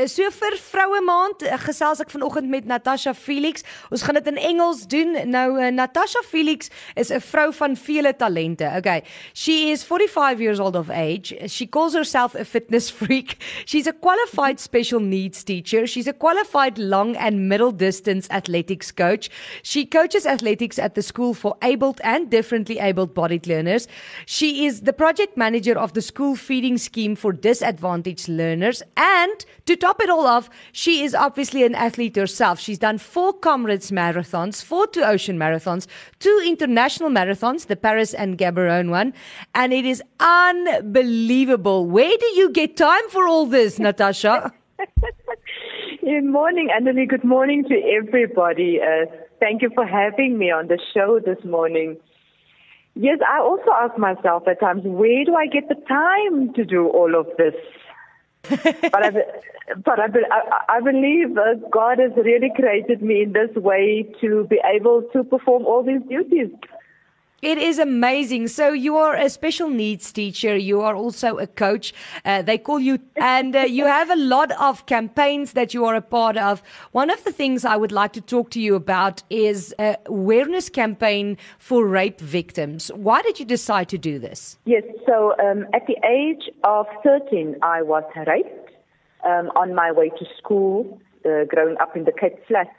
So vir vroue maand eh, gesels ek vanoggend met Natasha Felix. Ons gaan dit in Engels doen. Nou uh, Natasha Felix is 'n vrou van vele talente. Okay. She is 45 years old of age. She calls herself a fitness freak. She's a qualified special needs teacher. She's a qualified long and middle distance athletics coach. She coaches athletics at the school for abled and differently abled bodied learners. She is the project manager of the school feeding scheme for disadvantaged learners and to top it all off, she is obviously an athlete herself. She's done four Comrades marathons, four two ocean marathons, two international marathons, the Paris and Gaborone one, and it is unbelievable. Where do you get time for all this, Natasha? Good morning, Annelie. Good morning to everybody. Uh, thank you for having me on the show this morning. Yes, I also ask myself at times, where do I get the time to do all of this? But I, but I, I, believe God has really created me in this way to be able to perform all these duties. It is amazing. So you are a special needs teacher. You are also a coach. Uh, they call you, and uh, you have a lot of campaigns that you are a part of. One of the things I would like to talk to you about is a awareness campaign for rape victims. Why did you decide to do this? Yes. So um, at the age of 13, I was raped um, on my way to school, uh, growing up in the Cape Flats.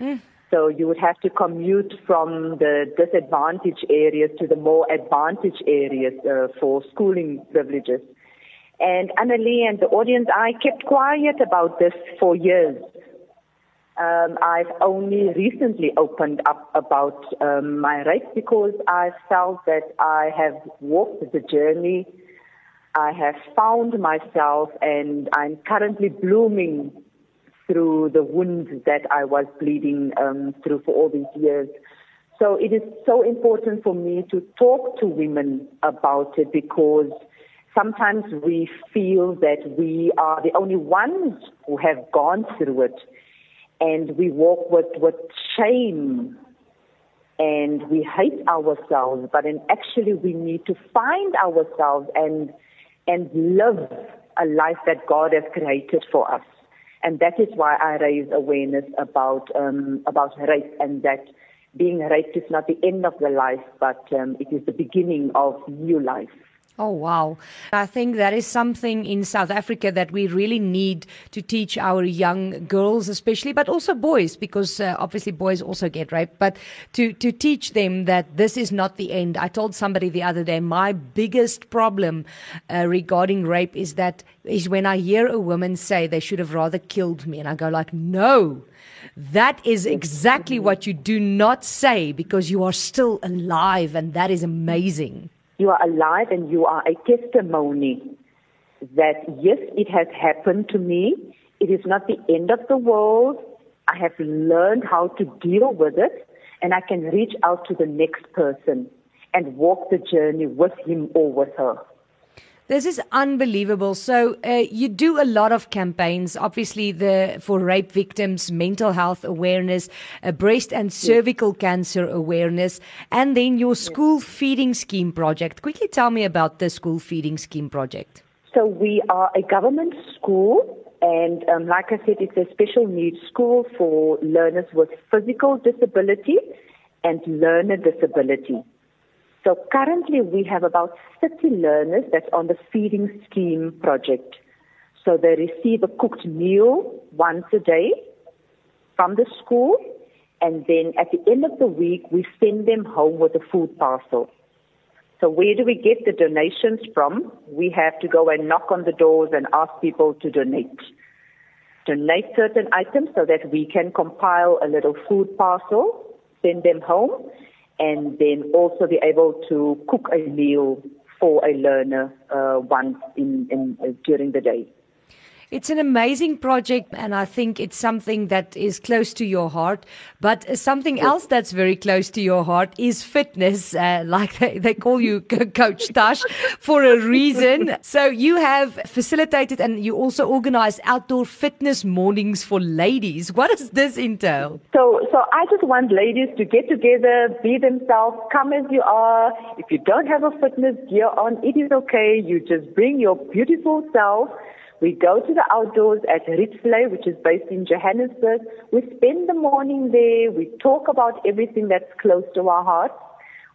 Mm. So you would have to commute from the disadvantaged areas to the more advantaged areas uh, for schooling privileges. And Annelie and the audience, I kept quiet about this for years. Um, I've only recently opened up about um, my rape because I felt that I have walked the journey. I have found myself and I'm currently blooming through the wounds that I was bleeding um, through for all these years. So it is so important for me to talk to women about it because sometimes we feel that we are the only ones who have gone through it and we walk with, with shame and we hate ourselves, but in actually we need to find ourselves and, and live a life that God has created for us and that is why I raise awareness about um, about rape and that being raped is not the end of the life, but um, it is the beginning of new life. Oh, wow. I think that is something in South Africa that we really need to teach our young girls, especially, but also boys, because uh, obviously boys also get raped, but to, to teach them that this is not the end. I told somebody the other day, my biggest problem uh, regarding rape is that is when I hear a woman say they should have rather killed me. And I go like, no, that is exactly what you do not say because you are still alive. And that is amazing. You are alive and you are a testimony that yes, it has happened to me. It is not the end of the world. I have learned how to deal with it and I can reach out to the next person and walk the journey with him or with her. This is unbelievable. So uh, you do a lot of campaigns, obviously the for rape victims, mental health awareness, uh, breast and cervical yes. cancer awareness, and then your school yes. feeding scheme project. Quickly tell me about the school feeding scheme project. So we are a government school. And um, like I said, it's a special needs school for learners with physical disability and learner disability. So currently we have about 30 learners that's on the feeding scheme project. So they receive a cooked meal once a day from the school and then at the end of the week we send them home with a food parcel. So where do we get the donations from? We have to go and knock on the doors and ask people to donate. Donate certain items so that we can compile a little food parcel, send them home, and then also be able to cook a meal for a learner uh, once in, in uh, during the day. It's an amazing project, and I think it's something that is close to your heart. But something else that's very close to your heart is fitness. Uh, like they, they call you Coach Tash for a reason. So you have facilitated and you also organize outdoor fitness mornings for ladies. What does this entail? So, so I just want ladies to get together, be themselves, come as you are. If you don't have a fitness gear on, it is okay. You just bring your beautiful self we go to the outdoors at Ritzley, which is based in Johannesburg. We spend the morning there. We talk about everything that's close to our hearts.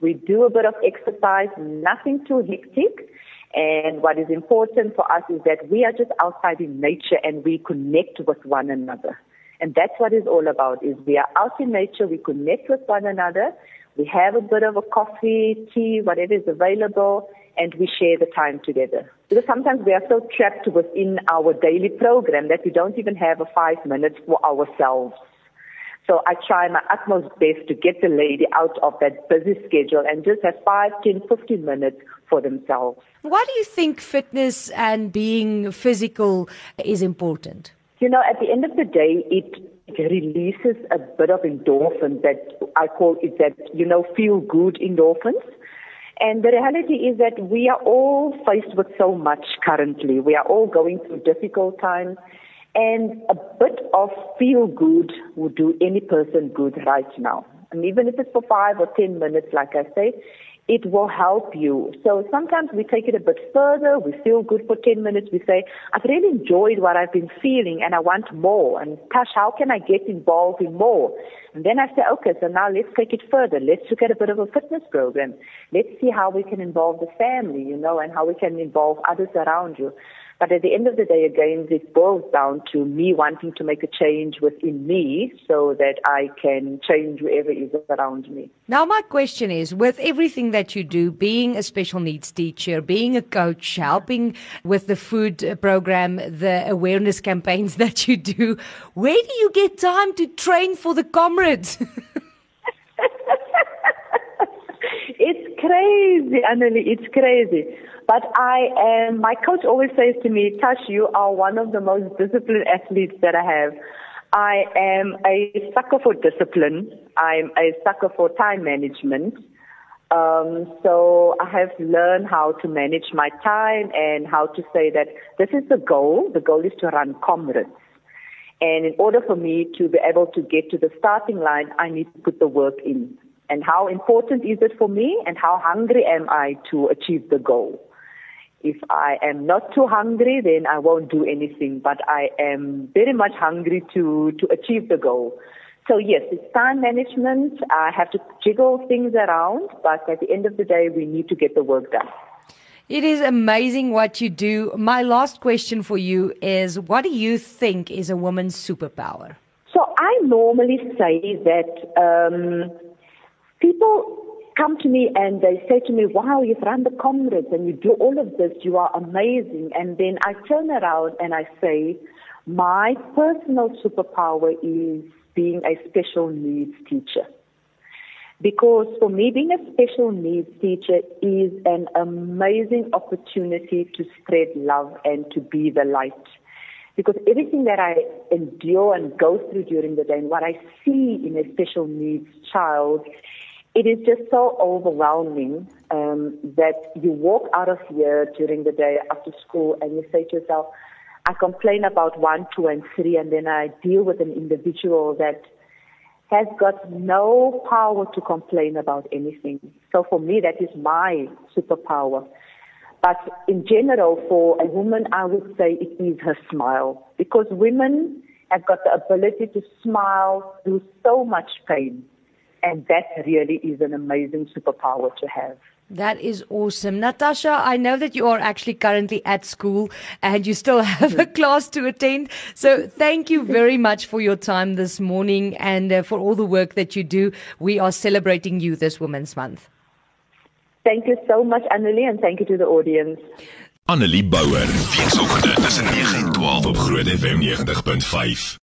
We do a bit of exercise, nothing too hectic. And what is important for us is that we are just outside in nature and we connect with one another. And that's what it's all about is we are out in nature, we connect with one another, we have a bit of a coffee, tea, whatever is available, and we share the time together. Because sometimes we are so trapped within our daily program that we don't even have a five minutes for ourselves. So I try my utmost best to get the lady out of that busy schedule and just have five, ten, fifteen minutes for themselves. Why do you think fitness and being physical is important? You know, at the end of the day, it, it releases a bit of endorphins that I call it that, you know, feel good endorphins. And the reality is that we are all faced with so much currently. We are all going through difficult times. And a bit of feel good would do any person good right now. And even if it's for five or ten minutes, like I say, it will help you. So sometimes we take it a bit further. We feel good for 10 minutes. We say, I've really enjoyed what I've been feeling and I want more. And Tash, how can I get involved in more? And then I say, okay, so now let's take it further. Let's look at a bit of a fitness program. Let's see how we can involve the family, you know, and how we can involve others around you. But at the end of the day, again, it boils down to me wanting to make a change within me so that I can change whoever is around me. Now, my question is with everything that you do, being a special needs teacher, being a coach, helping with the food uh, program, the awareness campaigns that you do, where do you get time to train for the comrades? it's crazy, Annelie. It's crazy. But I am, my coach always says to me, Tash, you are one of the most disciplined athletes that I have. I am a sucker for discipline. I'm a sucker for time management. Um, so I have learned how to manage my time and how to say that this is the goal. The goal is to run comrades. And in order for me to be able to get to the starting line, I need to put the work in. And how important is it for me and how hungry am I to achieve the goal? If I am not too hungry, then I won't do anything, but I am very much hungry to, to achieve the goal. So yes, it's time management. I have to jiggle things around, but at the end of the day, we need to get the work done. It is amazing what you do. My last question for you is what do you think is a woman's superpower? So I normally say that um, people come to me and they say to me, wow, you've run the comrades and you do all of this. You are amazing. And then I turn around and I say, my personal superpower is being a special needs teacher. Because for me, being a special needs teacher is an amazing opportunity to spread love and to be the light. Because everything that I endure and go through during the day and what I see in a special needs child it is just so overwhelming um, that you walk out of here during the day after school and you say to yourself, I complain about one, two, and three, and then I deal with an individual that has got no power to complain about anything. So for me, that is my superpower. But in general, for a woman, I would say it is her smile because women have got the ability to smile through so much pain. And that really is an amazing superpower to have. That is awesome. Natasha, I know that you are actually currently at school and you still have a class to attend. So thank you very much for your time this morning and uh, for all the work that you do. We are celebrating you this Women's Month. Thank you so much, Annelie, and thank you to the audience. Annelie Bouwer, weekoggend tussen 9 en 12 op Groot FM 90.5.